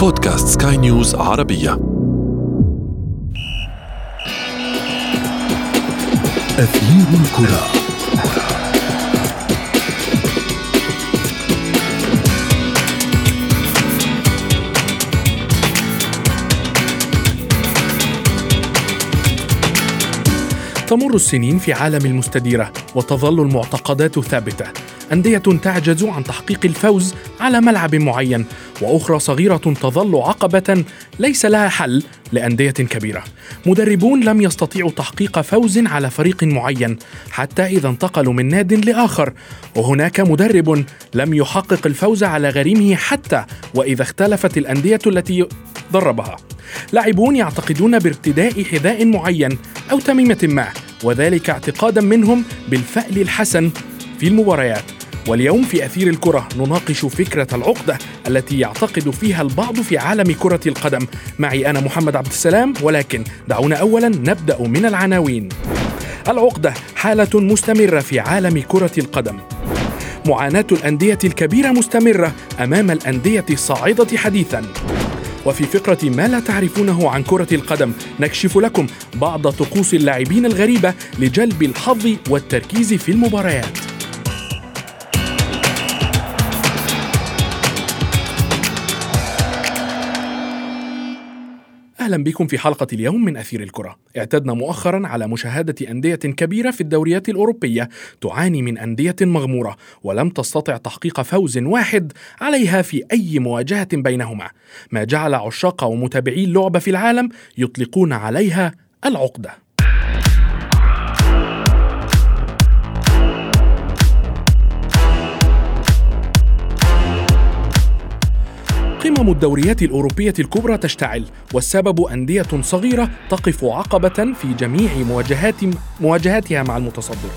بودكاست سكاي نيوز عربية. أثير الكرة. تمر السنين في عالم المستديرة وتظل المعتقدات ثابتة. أندية تعجز عن تحقيق الفوز على ملعب معين وأخرى صغيرة تظل عقبة ليس لها حل لأندية كبيرة. مدربون لم يستطيعوا تحقيق فوز على فريق معين حتى إذا انتقلوا من ناد لآخر وهناك مدرب لم يحقق الفوز على غريمه حتى وإذا اختلفت الأندية التي دربها. لاعبون يعتقدون بارتداء حذاء معين أو تميمة ما وذلك اعتقادا منهم بالفأل الحسن في المباريات. واليوم في أثير الكرة نناقش فكرة العقدة التي يعتقد فيها البعض في عالم كرة القدم. معي أنا محمد عبد السلام ولكن دعونا أولا نبدأ من العناوين. العقدة حالة مستمرة في عالم كرة القدم. معاناة الأندية الكبيرة مستمرة أمام الأندية الصاعدة حديثا. وفي فقرة ما لا تعرفونه عن كرة القدم نكشف لكم بعض طقوس اللاعبين الغريبة لجلب الحظ والتركيز في المباريات. أهلا بكم في حلقة اليوم من أثير الكرة. اعتدنا مؤخرا على مشاهدة أندية كبيرة في الدوريات الأوروبية تعاني من أندية مغمورة ولم تستطع تحقيق فوز واحد عليها في أي مواجهة بينهما، ما جعل عشاق ومتابعي اللعبه في العالم يطلقون عليها العقدة. قمم الدوريات الأوروبية الكبرى تشتعل والسبب أندية صغيرة تقف عقبة في جميع مواجهات مواجهاتها مع المتصدر.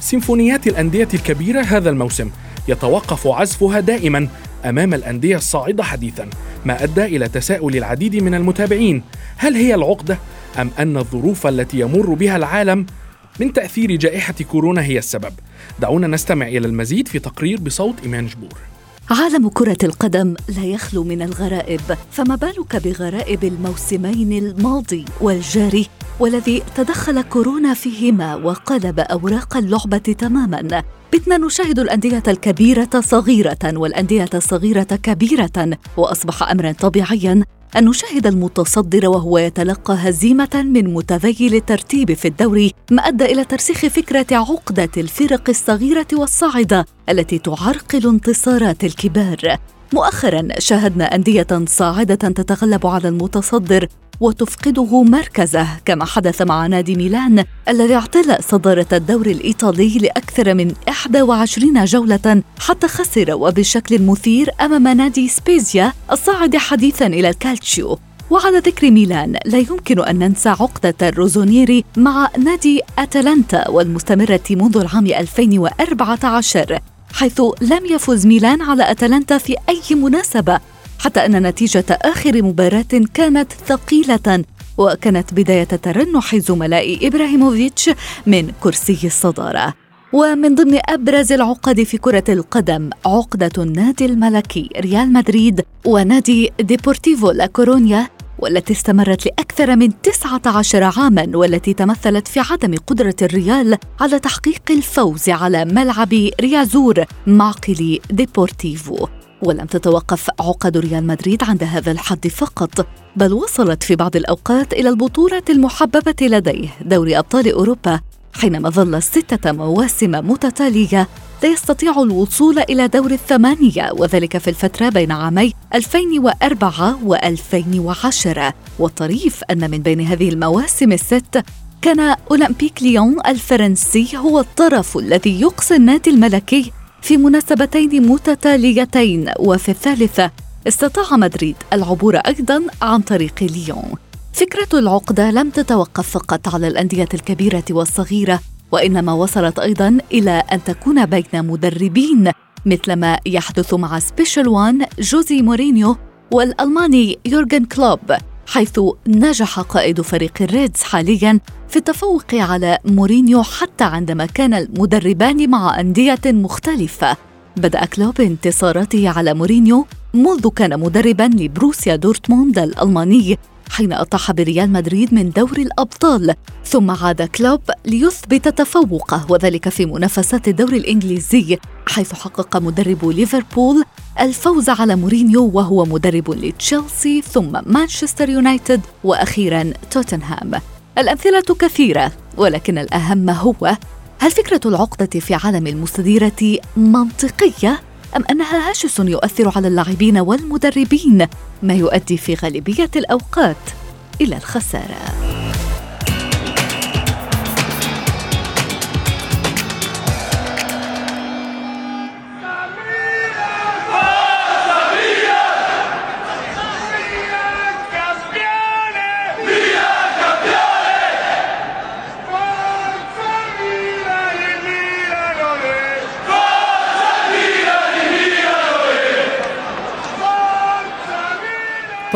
سيمفونيات الأندية الكبيرة هذا الموسم يتوقف عزفها دائما أمام الأندية الصاعدة حديثا ما أدى إلى تساؤل العديد من المتابعين هل هي العقدة أم أن الظروف التي يمر بها العالم من تأثير جائحة كورونا هي السبب؟ دعونا نستمع إلى المزيد في تقرير بصوت إيمان جبور. عالم كرة القدم لا يخلو من الغرائب، فما بالك بغرائب الموسمين الماضي والجاري والذي تدخل كورونا فيهما وقلب أوراق اللعبة تماما. بتنا نشاهد الأندية الكبيرة صغيرة والأندية الصغيرة كبيرة، وأصبح أمرا طبيعيا أن نشاهد المتصدر وهو يتلقى هزيمة من متذيل الترتيب في الدوري ما أدى إلى ترسيخ فكرة عقدة الفرق الصغيرة والصاعدة التي تعرقل انتصارات الكبار. مؤخرا شاهدنا أندية صاعدة تتغلب على المتصدر وتفقده مركزه كما حدث مع نادي ميلان الذي اعتلى صدارة الدوري الإيطالي لأكثر من 21 جولة حتى خسر وبشكل مثير أمام نادي سبيزيا الصاعد حديثا إلى الكالتشيو. وعلى ذكر ميلان لا يمكن أن ننسى عقدة الروزونيري مع نادي أتلانتا والمستمرة منذ العام 2014 حيث لم يفز ميلان على أتلانتا في أي مناسبة حتى أن نتيجة آخر مباراة كانت ثقيلة وكانت بداية ترنح زملاء إبراهيموفيتش من كرسي الصدارة. ومن ضمن أبرز العقد في كرة القدم عقدة النادي الملكي ريال مدريد ونادي ديبورتيفو لا كورونيا والتي استمرت لأكثر من 19 عاما والتي تمثلت في عدم قدرة الريال على تحقيق الفوز على ملعب ريازور معقل ديبورتيفو. ولم تتوقف عقد ريال مدريد عند هذا الحد فقط بل وصلت في بعض الأوقات إلى البطولة المحببة لديه دوري أبطال أوروبا حينما ظل ستة مواسم متتالية لا يستطيع الوصول إلى دور الثمانية وذلك في الفترة بين عامي 2004 و2010 والطريف أن من بين هذه المواسم الست كان أولمبيك ليون الفرنسي هو الطرف الذي يقصي النادي الملكي في مناسبتين متتاليتين وفي الثالثة استطاع مدريد العبور أيضا عن طريق ليون. فكرة العقدة لم تتوقف فقط على الأندية الكبيرة والصغيرة وإنما وصلت أيضا إلى أن تكون بين مدربين مثل ما يحدث مع Special One جوزي مورينيو والألماني يورجن كلوب. حيث نجح قائد فريق ال Reds حاليا في التفوق على مورينيو حتى عندما كان المدربان مع أندية مختلفة. بدأ كلوب انتصاراته على مورينيو منذ كان مدربا لبروسيا دورتموند الألماني حين أطاح بريال مدريد من دور الأبطال. ثم عاد كلوب ليثبت تفوقه وذلك في منافسات الدور الإنجليزي حيث حقق مدرب ليفربول الفوز على مورينيو وهو مدرب لتشيلسي ثم مانشستر يونايتد وأخيرا توتنهام. الأمثلة كثيرة ولكن الأهم هو هل فكرة العقدة في عالم المستديرة منطقية؟ أم أنها هاجس يؤثر على اللاعبين والمدربين؟ ما يؤدي في غالبية الأوقات إلى الخسارة.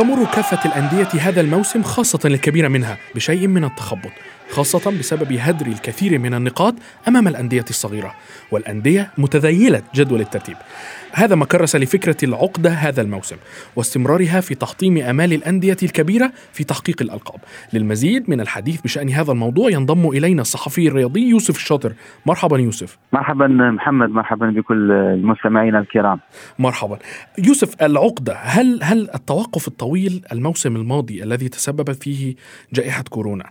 تمر كافة الأندية هذا الموسم خاصة الكبيرة منها بشيء من التخبط. خاصة بسبب هدر الكثير من النقاط أمام الأندية الصغيرة والأندية متذيلة جدول الترتيب. هذا ما كرس لفكرة العقدة هذا الموسم واستمرارها في تحطيم آمال الأندية الكبيرة في تحقيق الألقاب. للمزيد من الحديث بشأن هذا الموضوع ينضم إلينا الصحفي الرياضي يوسف الشاطر. مرحبا يوسف. مرحبا محمد مرحبا بكل المستمعين الكرام. مرحبا. يوسف العقدة هل هل التوقف الطويل الموسم الماضي الذي تسبب فيه جائحة كورونا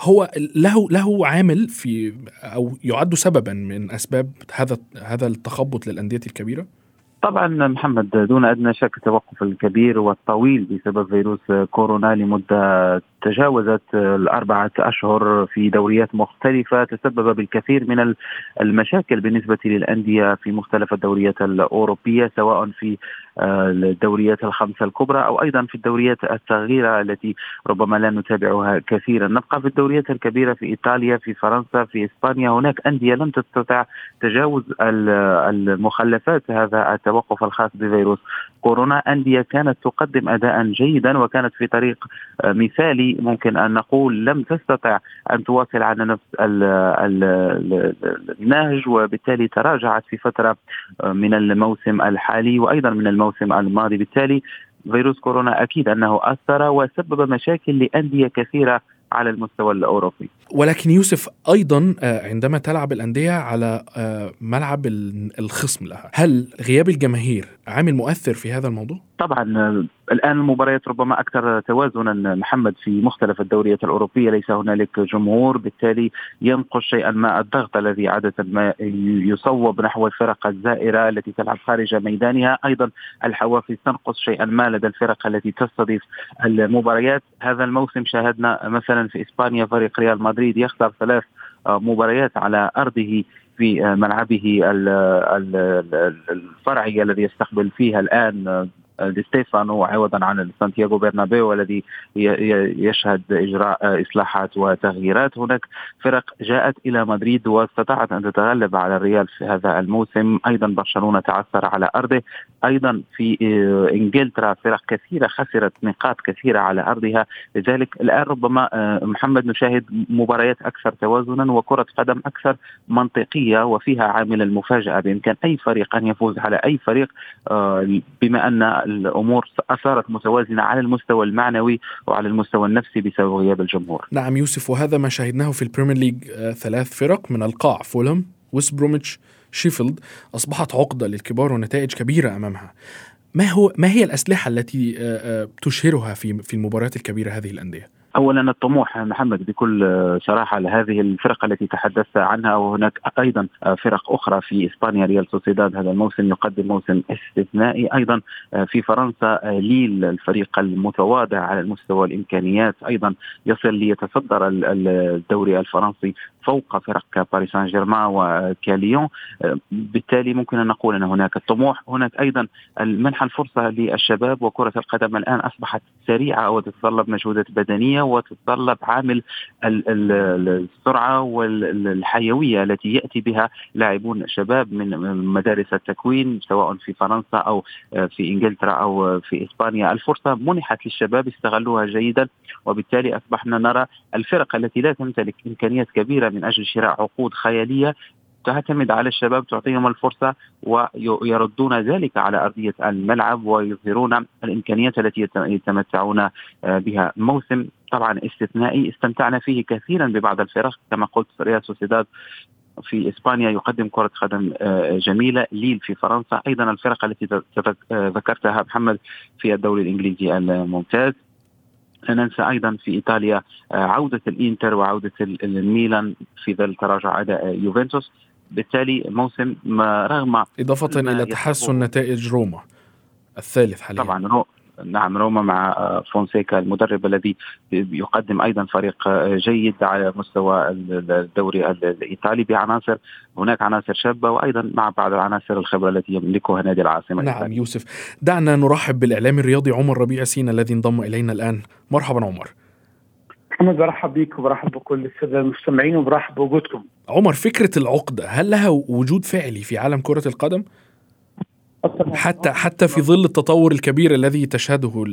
هو له له عامل في أو يعد سببا من أسباب هذا هذا التخبط للأندية الكبيرة؟ طبعا محمد دون أدنى شك التوقف الكبير والطويل بسبب فيروس كورونا لمدة تجاوزت الأربعة أشهر في دوريات مختلفة تسبب بالكثير من المشاكل بالنسبة للأندية في مختلف الدوريات الأوروبية سواء في آه، الدوريات الخمسة الكبرى أو أيضا في الدوريات الصغيرة التي ربما لا نتابعها كثيرا. نبقى في الدوريات الكبيرة في إيطاليا في فرنسا في إسبانيا. هناك أندية لم تستطع تجاوز المخلفات هذا التوقف الخاص بفيروس كورونا. أندية كانت تقدم أداء جيدا وكانت في طريق آه، ممكن أن نقول لم تستطع أن تواصل على نفس النهج وبالتالي تراجعت في فترة آه، من الموسم الحالي وأيضا من الموسم الماضي بالتالي فيروس كورونا أكيد أنه أثر وسبب مشاكل لأندية كثيرة على المستوى الأوروبي. ولكن يوسف أيضا آه، عندما تلعب الأندية على آه، ملعب الخصم لها، هل غياب الجماهير عامل مؤثر في هذا الموضوع؟ طبعا الآن المباريات ربما أكثر توازنا محمد في مختلف الدوريات الأوروبية. ليس هنالك جمهور بالتالي ينقص شيئا ما الضغط الذي عادة ما يصوب نحو الفرق الزائرة التي تلعب خارج ميدانها. أيضا الحوافز تنقص شيئا ما لدى الفرق التي تستضيف المباريات. هذا الموسم شاهدنا مثلا في إسبانيا فريق ريال مدريد يخسر ثلاث مباريات على أرضه في ملعبه الفرعي الذي يستقبل فيها الآن دي ستيفانو عوضا عن سانتياغو برنابيو الذي يشهد إجراء إصلاحات وتغييرات. هناك فرق جاءت إلى مدريد واستطاعت أن تتغلب على الريال في هذا الموسم. أيضا برشلونة تعثر على أرضه. أيضا في إنجلترا فرق كثيرة خسرت نقاط كثيرة على أرضها. لذلك الآن ربما محمد نشاهد مباريات أكثر توازنا وكرة قدم أكثر منطقية وفيها عامل المفاجأة بإمكان أي فريق أن يفوز على أي فريق بما أن الأمور صارت متوازنة على المستوى المعنوي وعلى المستوى النفسي بسبب غياب الجمهور. نعم يوسف وهذا ما شاهدناه في Premier League آه، ثلاث فرق من القاع فولهام ويست بروميتش شيفيلد أصبحت عقدة للكبار ونتائج كبيرة أمامها. ما هو ما هي الأسلحة التي آه، آه، تشهرها في في المباريات الكبيرة هذه الأندية؟ اولا الطموح محمد بكل صراحة لهذه الفرق التي تحدثت عنها وهناك أيضا فرق أخرى في إسبانيا ريال سوسيداد. هذا الموسم يقدم موسم استثنائي. أيضا في فرنسا ليل الفريق المتواضع على المستوى الإمكانيات. أيضا يصل ليتصدر الدوري الفرنسي فوق فرق كباريس سان جيرمان وكاليون بالتالي ممكن أن نقول أن هناك الطموح هناك أيضا منح الفرصة للشباب وكرة القدم الآن أصبحت سريعة وتتطلب مجهودات بدنية وتتطلب عامل السرعة والحيوية التي يأتي بها لاعبون شباب من مدارس التكوين سواء في فرنسا أو في إنجلترا أو في إسبانيا. الفرصة منحت للشباب استغلوها جيدا وبالتالي أصبحنا نرى الفرق التي لا تمتلك إمكانيات كبيرة من أجل شراء عقود خيالية تعتمد على الشباب تعطيهم الفرصة ويردون ذلك على أرضية الملعب ويظهرون الإمكانيات التي يتمتعون آه، بها. موسم طبعا استثنائي استمتعنا فيه كثيرا ببعض الفرق. كما قلت ريال سوسيداد في إسبانيا يقدم كرة قدم آه، جميلة. ليل في فرنسا. أيضا الفرق التي ذكرتها محمد في الدوري الإنجليزي الممتاز. لا ننسى أيضا في إيطاليا عودة الإنتر وعودة الميلان في ظل تراجع أداء يوفنتوس. بالتالي موسم ما رغم إضافة إلى تحسن نتائج روما الثالث حاليا. طبعا نعم روما مع فونسيكا المدرب الذي يقدم أيضا فريق جيد على مستوى الدوري الإيطالي بعناصر هناك عناصر شابة وأيضا مع بعض العناصر الخبرة التي يملكها نادي العاصمة نعم الإيطالي. يوسف دعنا نرحب بالإعلامي الرياضي عمر ربيع سينا الذي انضم إلينا الآن مرحبا عمر محمد برحب بيك وبرحب بكل السادة المستمعين وبرحب بوجودكم. عمر فكرة العقدة هل لها وجود فعلي في عالم كرة القدم؟ حتى حتى في ظل التطور الكبير الذي تشهده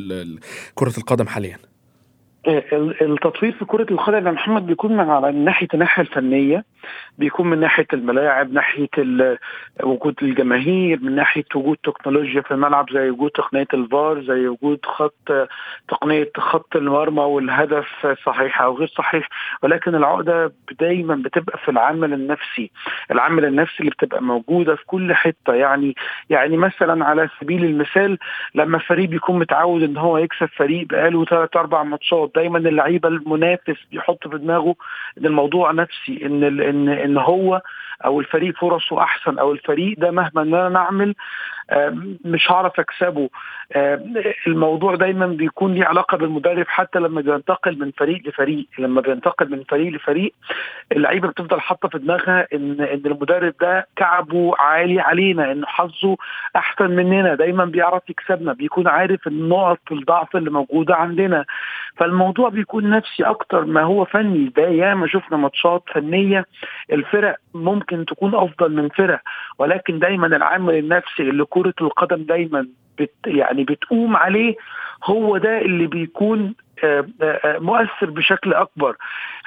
كرة القدم حاليا. التطوير في كرة القدم يا محمد بيكون من على ناحية الناحية الفنية بيكون من ناحية الملاعب ناحية وجود الجماهير من ناحية وجود تكنولوجيا في الملعب زي وجود تقنية الفار زي وجود خط تقنية خط المرمى والهدف صحيح أو غير صحيح. ولكن العقدة دايما بتبقى في العامل النفسي. العامل النفسي اللي بتبقى موجودة في كل حتة. يعني يعني مثلا على سبيل المثال لما فريق بيكون متعود إن هو يكسب فريق بقاله ثلاث أربع ماتشات دايما اللعيبة المنافس بيحط في دماغه إن الموضوع نفسي إن إن إن هو أو الفريق فرصه أحسن أو الفريق ده مهما ان أنا نعمل مش هعرف اكسبه. الموضوع دايما بيكون ليه علاقة بالمدرب حتى لما بينتقل من فريق لفريق. لما بينتقل من فريق لفريق اللعيبة بتفضل حاطة في دماغها إن إن المدرب ده كعبه عالي علينا إن حظه أحسن مننا. دايما بيعرف يكسبنا بيكون عارف النقط الضعف اللي موجودة عندنا. فالموضوع بيكون نفسي أكتر ما هو فني. ده ياما شفنا ماتشات فنية الفرق ممكن تكون أفضل من فرق ولكن دايما العامل النفسي اللي كرة القدم دايما بت يعني بتقوم عليه هو ده اللي بيكون مؤثر بشكل أكبر.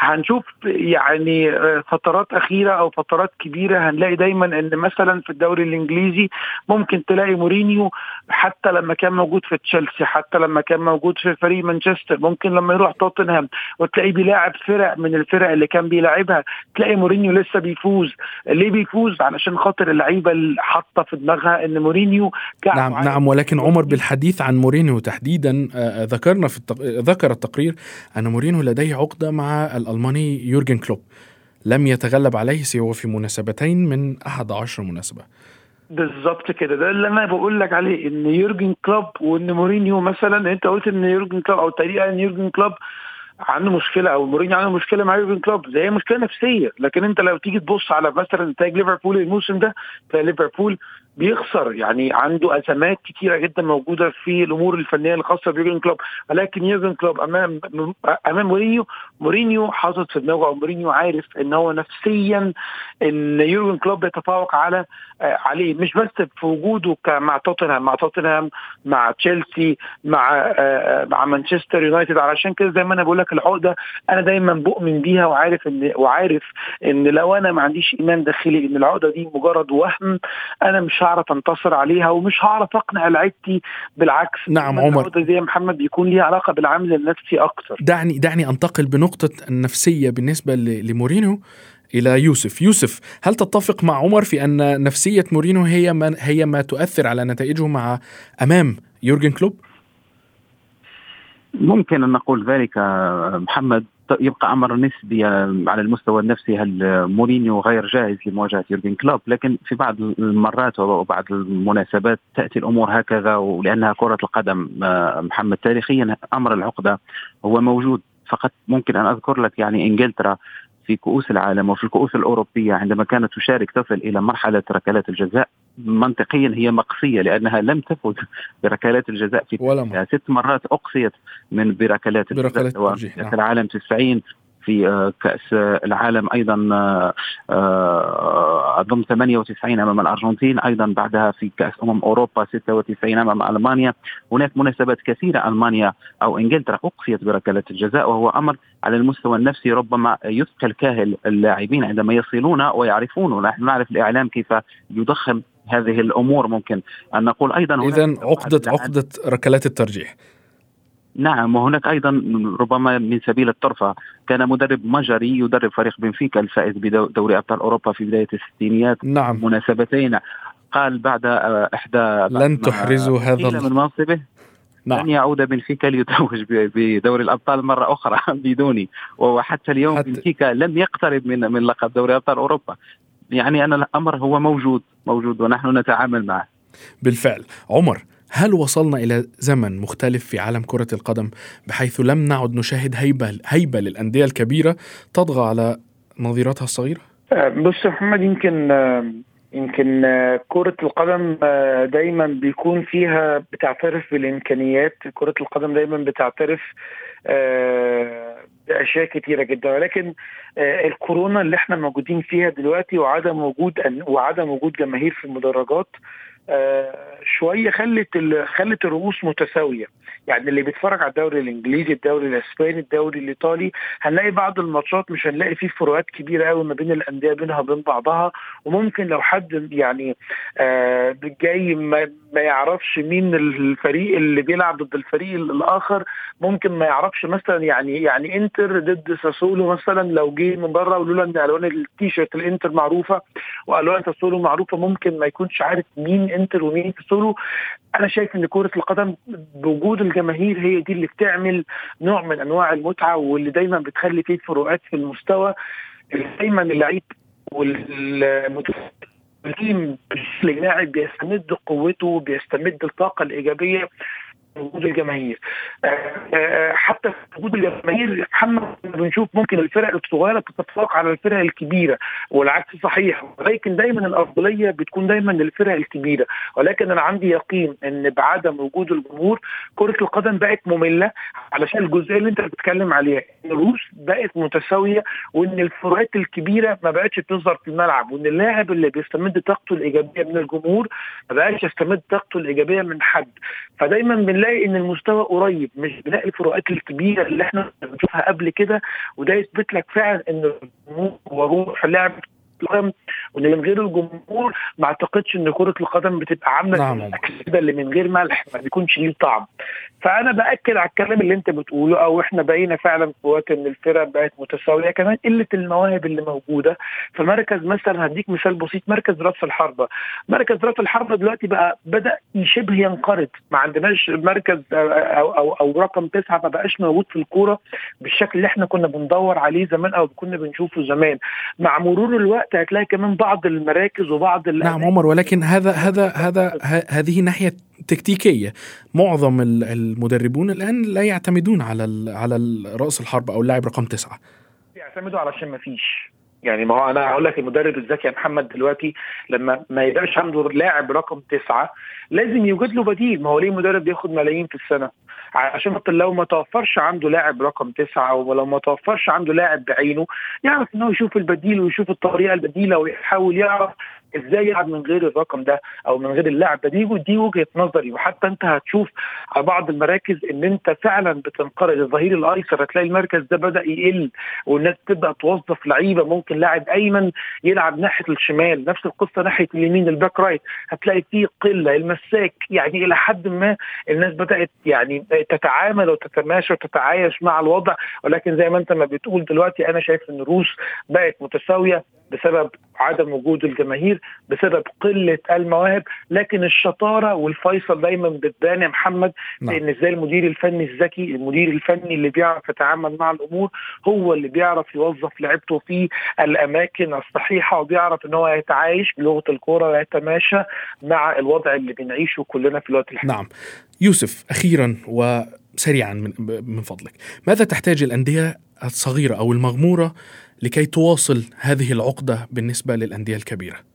هنشوف يعني آه، فترات أخيرة أو فترات كبيرة هنلاقي دايما إن مثلا في الدوري الإنجليزي ممكن تلاقي مورينيو حتى لما كان موجود في تشيلسي حتى لما كان موجود في فريق مانشستر ممكن لما يروح توتنهام وتلاقيه بيلاعب فرق من الفرق اللي كان بيلاعبها تلاقي مورينيو لسه بيفوز. ليه بيفوز؟ علشان خاطر اللعيبة اللي حاطة في دماغها إن مورينيو نعم نعم ولكن عمر بالحديث عن مورينيو تحديدا ذكرنا في التق... ذكر التقرير أن مورينو لديه عقدة مع الألماني يورجن كلوب. لم يتغلب عليه سوى في مناسبتين من أحد عشر مناسبة. بالظبط كده. ده اللي أنا بقول لك عليه إن يورجن كلوب وإن مورينيو مثلا أنت قلت إن يورجن كلوب أو الطريقة إن يورجن كلوب عنده مشكلة أو مورينيو عنده مشكلة مع يورجن كلوب زي مشكلة نفسية. لكن أنت لو تيجي تبص على مثلا نتائج ليفربول الموسم ده تلاقي ليفربول بيخسر. يعني عنده أزمات كتيرة جدا موجودة في الأمور الفنية الخاصة بيورجن كلوب. ولكن يورجن كلوب امام أمام مورينيو مورينيو حاطط في دماغه أو مورينيو عارف إن هو نفسيا إن يورجن كلوب بيتفوق على آه، عليه. مش بس في وجوده مع توتنهام. مع توتنهام مع تشيلسي مع آه، مع مانشستر يونايتد. علشان كده زي ما أنا بقول لك العقدة أنا دايما بؤمن بيها وعارف ان وعارف إن لو أنا ما عنديش إيمان داخلي إن العقدة دي مجرد وهم أنا مش هعرف انتصر عليها ومش هعرف اقنع لعيبتي بالعكس. نعم عمر. زي محمد بيكون ليه علاقة بالعامل النفسي أكتر. دعني دعني أنتقل بنقطة النفسيه بالنسبة لمورينو إلى يوسف. يوسف هل تتفق مع عمر في أن نفسية مورينو هي ما هي ما تؤثر على نتائجه مع أمام يورجن كلوب؟ ممكن أن نقول ذلك محمد. يبقى أمر نسبي على المستوى النفسي. هل مورينيو غير جاهز لمواجهة يورجن كلوب؟ لكن في بعض المرات وبعض المناسبات تأتي الأمور هكذا ولأنها كرة القدم آه، محمد. تاريخيا أمر العقدة هو موجود فقط ممكن أن أذكر لك يعني إنجلترا في كؤوس العالم وفي الكؤوس الأوروبية عندما كانت تشارك تصل إلى مرحلة ركلات الجزاء منطقيا هي مقصية لأنها لم تفز بركلات الجزاء في ست مرات أقصيت من بركلات الجزاء. في العالم 90 في كأس العالم أيضا اظن 98 أمام الأرجنتين أيضا بعدها في كأس أمم أوروبا 96 أمام ألمانيا. هناك مناسبات كثيرة ألمانيا أو إنجلترا اقصيت بركلة الجزاء وهو أمر على المستوى النفسي ربما يثقل كاهل اللاعبين عندما يصلون ويعرفون. ونحن نعرف الإعلام كيف يضخم هذه الأمور. ممكن أن نقول أيضا اذا عقده عقدة ركلات الترجيح. نعم وهناك أيضا ربما من سبيل الطرفه كان مدرب مجري يدرب فريق بنفيكا الفائز بدوري أبطال أوروبا في بداية الستينيات. نعم. مناسبتين. قال بعد احدى لن تحرزوا هذا من منصبه نعم. لن يعود بنفيكا ليتوج بدوري الأبطال مرة أخرى بدوني وحتى اليوم حتى... بنفيكا لم يقترب من من لقب دوري أبطال أوروبا. يعني أن الأمر هو موجود موجود ونحن نتعامل معه. بالفعل. عمر هل وصلنا إلى زمن مختلف في عالم كرة القدم بحيث لم نعد نشاهد هيبه هيبة للأندية الكبيرة تطغى على نظيرتها الصغيرة؟ بص يا محمد يمكن يمكن كرة القدم دايما بيكون فيها بتعترف بالإمكانيات كرة القدم دايما بتعترف بأشياء كتيرة جدا ولكن الكورونا اللي إحنا موجودين فيها دلوقتي وعدم وجود وعدم وجود جماهير في المدرجات شوية خلت خلت الرؤوس متساوية. يعني اللي بيتفرج على الدوري الإنجليزي الدوري الإسباني الدوري الإيطالي هنلاقي بعض الماتشات مش هنلاقي فيه فروقات كبيرة قوي ما بين الأندية بينها وبين بعضها. وممكن لو حد يعني آه جاي ما, ما يعرفش مين الفريق اللي بيلعب ضد الفريق الآخر ممكن ما يعرفش مثلا يعني يعني إنتر ضد ساسولو مثلا لو جه من بره ولولا إن ألوان التيشيرت الإنتر معروفة وألوان ساسولو معروفة ممكن ما يكونش عارف مين انتر ومين ساسولو أنا شايف إن كرة القدم بوجود الجماهير هي دي اللي بتعمل نوع من أنواع المتعة واللي دايما بتخلي فيه فروقات في المستوى. دايما اللعيب والمتفقين اللاعب بيستمد قوته بيستمد الطاقة الإيجابية. وجود الجماهير. حتى في وجود الجماهير محمد بنشوف ممكن الفرق الصغيرة تتفوق على الفرق الكبيرة والعكس صحيح. ولكن دايما الأفضلية بتكون دايما للفرق الكبيرة. ولكن أنا عندي يقين إن بعدم وجود الجمهور كرة القدم بقت مملة علشان الجزئية اللي أنت بتتكلم عليها الروس بقت متساوية وإن الفروقات الكبيرة ما بقتش بتظهر في الملعب وإن اللاعب اللي بيستمد طاقته الإيجابية من الجمهور ما بقاش يستمد طاقته الإيجابية من حد. فدايما بنلاقي إن المستوى قريب مش بنلاقي الفروقات الكبيرة اللي إحنا بنشوفها قبل كده وده يثبت لك فعلا إن وروح لعب وإن من غير الجمهور ما أعتقدش إن كرة القدم بتبقى عاملة نعم. الاكل كده اللي من غير ملح ما بيكونش ليه طعم. فأنا بأكد على الكلام اللي أنت بتقوله أو إحنا بقينا فعلا في وقت إن الفرق بقت متساوية كمان قلة المواهب اللي موجودة. فمركز مثلا هديك مثال بسيط مركز رأس الحربة. مركز رأس الحربة دلوقتي بقى بدأ شبه ينقرض. ما عندناش مركز أو أو, أو رقم تسعة ما بقاش موجود في الكورة بالشكل اللي إحنا كنا بندور عليه زمان أو كنا بنشوفه زمان. مع مرور الوقت هتلاقي كمان بعض المراكز وبعض نعم عمر ولكن هذا هذا هذا هذه ناحية تكتيكية. معظم المدربون الآن لا يعتمدون على على رأس الحرب أو اللاعب رقم تسعة. يعتمدوا علشان ما فيش. يعني ما هو أنا هقول لك المدرب الذكي يا محمد دلوقتي لما ما يبقاش عنده لاعب رقم تسعة لازم يوجد له بديل. ما هو ليه مدرب بياخد ملايين في السنة؟ عشان لو ما توفرش عنده لاعب رقم تسعة ولو ما توفرش عنده لاعب بعينه يعرف ان هو يشوف البديل ويشوف الطريقة البديلة ويحاول يعرف إزاي يلعب من غير الرقم ده أو من غير اللاعب ده دي؟ دي وجهة نظري. وحتى انت هتشوف على بعض المراكز ان انت فعلا بتنقرض. الظهير الايسر هتلاقي المركز ده بدأ يقل والناس تبدا توظف لعيبة. ممكن لاعب أيمن يلعب ناحية الشمال نفس القصة ناحية اليمين ال back right. هتلاقي فيه قلة المساك. يعني إلى حد ما الناس بدأت يعني تتعامل وتتماشى وتتعايش مع الوضع. ولكن زي ما انت ما بتقول دلوقتي أنا شايف إن الروس بقت متساوية. بسبب عدم وجود الجماهير بسبب قلة المواهب لكن الشطارة والفيصل دايما بتبان يا محمد نعم. لأن إزاي المدير الفني الذكي المدير الفني اللي بيعرف يتعامل مع الأمور هو اللي بيعرف يوظف لعيبته في الأماكن الصحيحة وبيعرف إن هو يتعايش بلغة الكورة ويتماشى مع الوضع اللي بنعيشه كلنا في الوقت الحالي نعم يوسف أخيرا وسريعا من فضلك. ماذا تحتاج الأندية الصغيرة أو المغمورة لكي تواصل هذه العقدة بالنسبة للأندية الكبيرة؟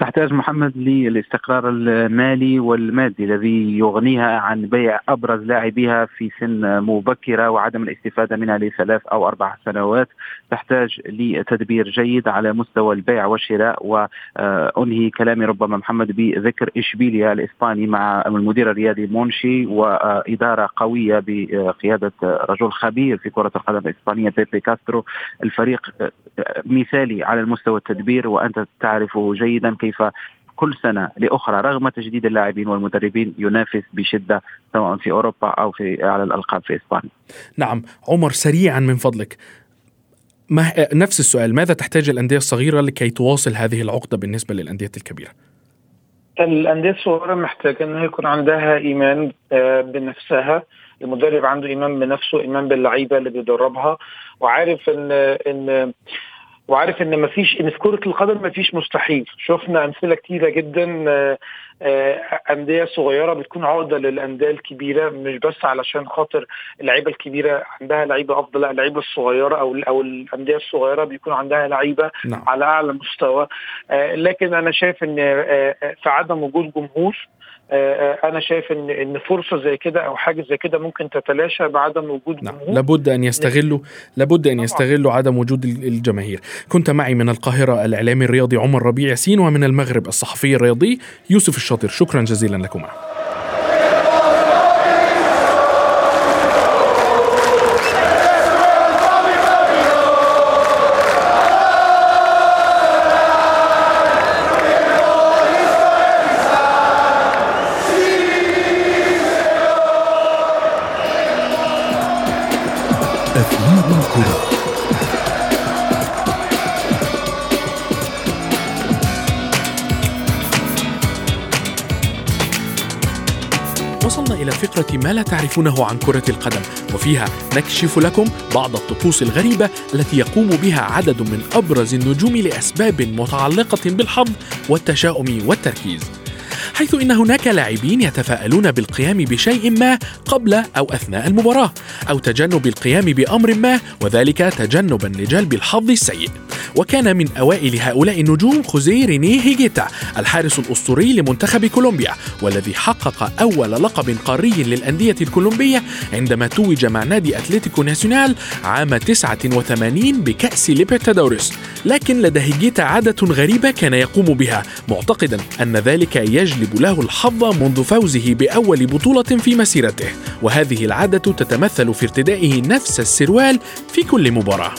تحتاج محمد للاستقرار المالي والمادي الذي يغنيها عن بيع أبرز لاعبيها في سن مبكرة وعدم الاستفادة منها لثلاث أو أربع سنوات. تحتاج لتدبير جيد على مستوى البيع والشراء وأنهي كلامي ربما محمد بذكر إشبيليا الإسباني مع المدير الرياضي مونشي وإدارة قوية بقيادة رجل خبير في كرة القدم الإسبانية بيبي كاسترو. الفريق مثالي على المستوى التدبير وأنت تعرف جيدا كيف كل سنة لأخرى رغم تجديد اللاعبين والمدربين ينافس بشدة سواء في أوروبا أو في على الألقاب في إسبانيا. نعم، عمر سريعا من فضلك. ما نفس السؤال، ماذا تحتاج الأندية الصغيرة لكي تواصل هذه العقدة بالنسبة للأندية الكبيرة؟ الأندية الصغيرة محتاجة انها يكون عندها إيمان آه، بنفسها المدرب عنده إيمان بنفسه إيمان باللعيبة اللي بيدربها وعارف ان إن وعارف إن مفيش إن في كره القدم مفيش مستحيل. شفنا أمثلة كتيرة جدا آه، أندية صغيرة بتكون عقدة للأندية الكبيرة مش بس علشان خاطر اللعيبة الكبيرة عندها لعيبة أفضل لا اللعيبة الصغيرة أو أو الأندية الصغيرة بيكون عندها لعيبة نعم. على أعلى مستوى. آه، لكن أنا شايف إن في عدم وجود جمهور آه، آه، أنا شايف إن إن فرصة زي كده أو حاجة زي كده ممكن تتلاشى بعدم وجود نعم. لابد أن يستغلوا لابد أن يستغلوا عدم وجود الجماهير. كنت معي من القاهرة الإعلامي الرياضي عمر ربيع ياسين ومن المغرب الصحفي الرياضي يوسف الشاطر شكرا جزيلا لكما. وصلنا إلى فقرة ما لا تعرفونه عن كرة القدم وفيها نكشف لكم بعض الطقوس الغريبة التي يقوم بها عدد من أبرز النجوم لأسباب متعلقة بالحظ والتشاؤم والتركيز. حيث إن هناك لاعبين يتفاءلون بالقيام بشيء ما قبل أو أثناء المباراة أو تجنب القيام بأمر ما وذلك تجنبا لجلب الحظ السيء. وكان من أوائل هؤلاء النجوم خوزيه رينيه هيجيتا الحارس الأسطوري لمنتخب كولومبيا والذي حقق أول لقب قاري للأندية الكولومبية عندما توج مع نادي أتلتيكو ناسيونال عام 89 بكأس ليبرتادوريس. لكن لدى هيجيتا عادة غريبة كان يقوم بها معتقدا أن ذلك يجلب له الحظ منذ فوزه بأول بطولة في مسيرته. وهذه العادة تتمثل في ارتدائه نفس السروال في كل مباراة.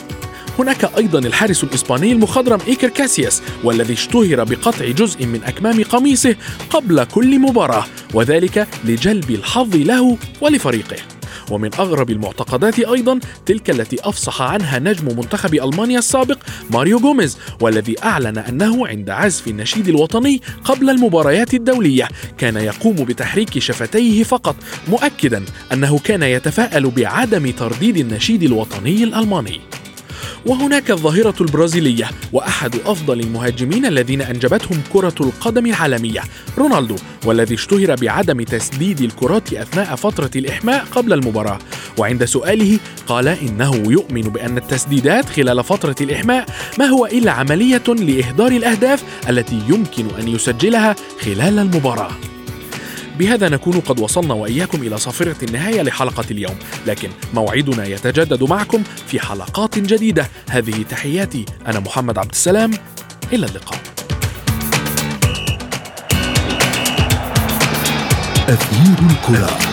هناك أيضا الحارس الإسباني المخضرم إيكر كاسياس والذي اشتهر بقطع جزء من أكمام قميصه قبل كل مباراة وذلك لجلب الحظ له ولفريقه. ومن أغرب المعتقدات أيضا تلك التي أفصح عنها نجم منتخب ألمانيا السابق ماريو جوميز والذي أعلن أنه عند عزف النشيد الوطني قبل المباريات الدولية كان يقوم بتحريك شفتيه فقط مؤكدا أنه كان يتفاءل بعدم ترديد النشيد الوطني الألماني. وهناك الظاهرة البرازيلية وأحد أفضل المهاجمين الذين أنجبتهم كرة القدم العالمية رونالدو والذي اشتهر بعدم تسديد الكرات أثناء فترة الإحماء قبل المباراة. وعند سؤاله قال إنه يؤمن بأن التسديدات خلال فترة الإحماء ما هو إلا عملية لإهدار الأهداف التي يمكن أن يسجلها خلال المباراة. بهذا نكون قد وصلنا وإياكم إلى صافرة النهاية لحلقة اليوم. لكن موعدنا يتجدد معكم في حلقات جديدة. هذه تحياتي أنا محمد عبد السلام. إلى اللقاء. أثير الكرة.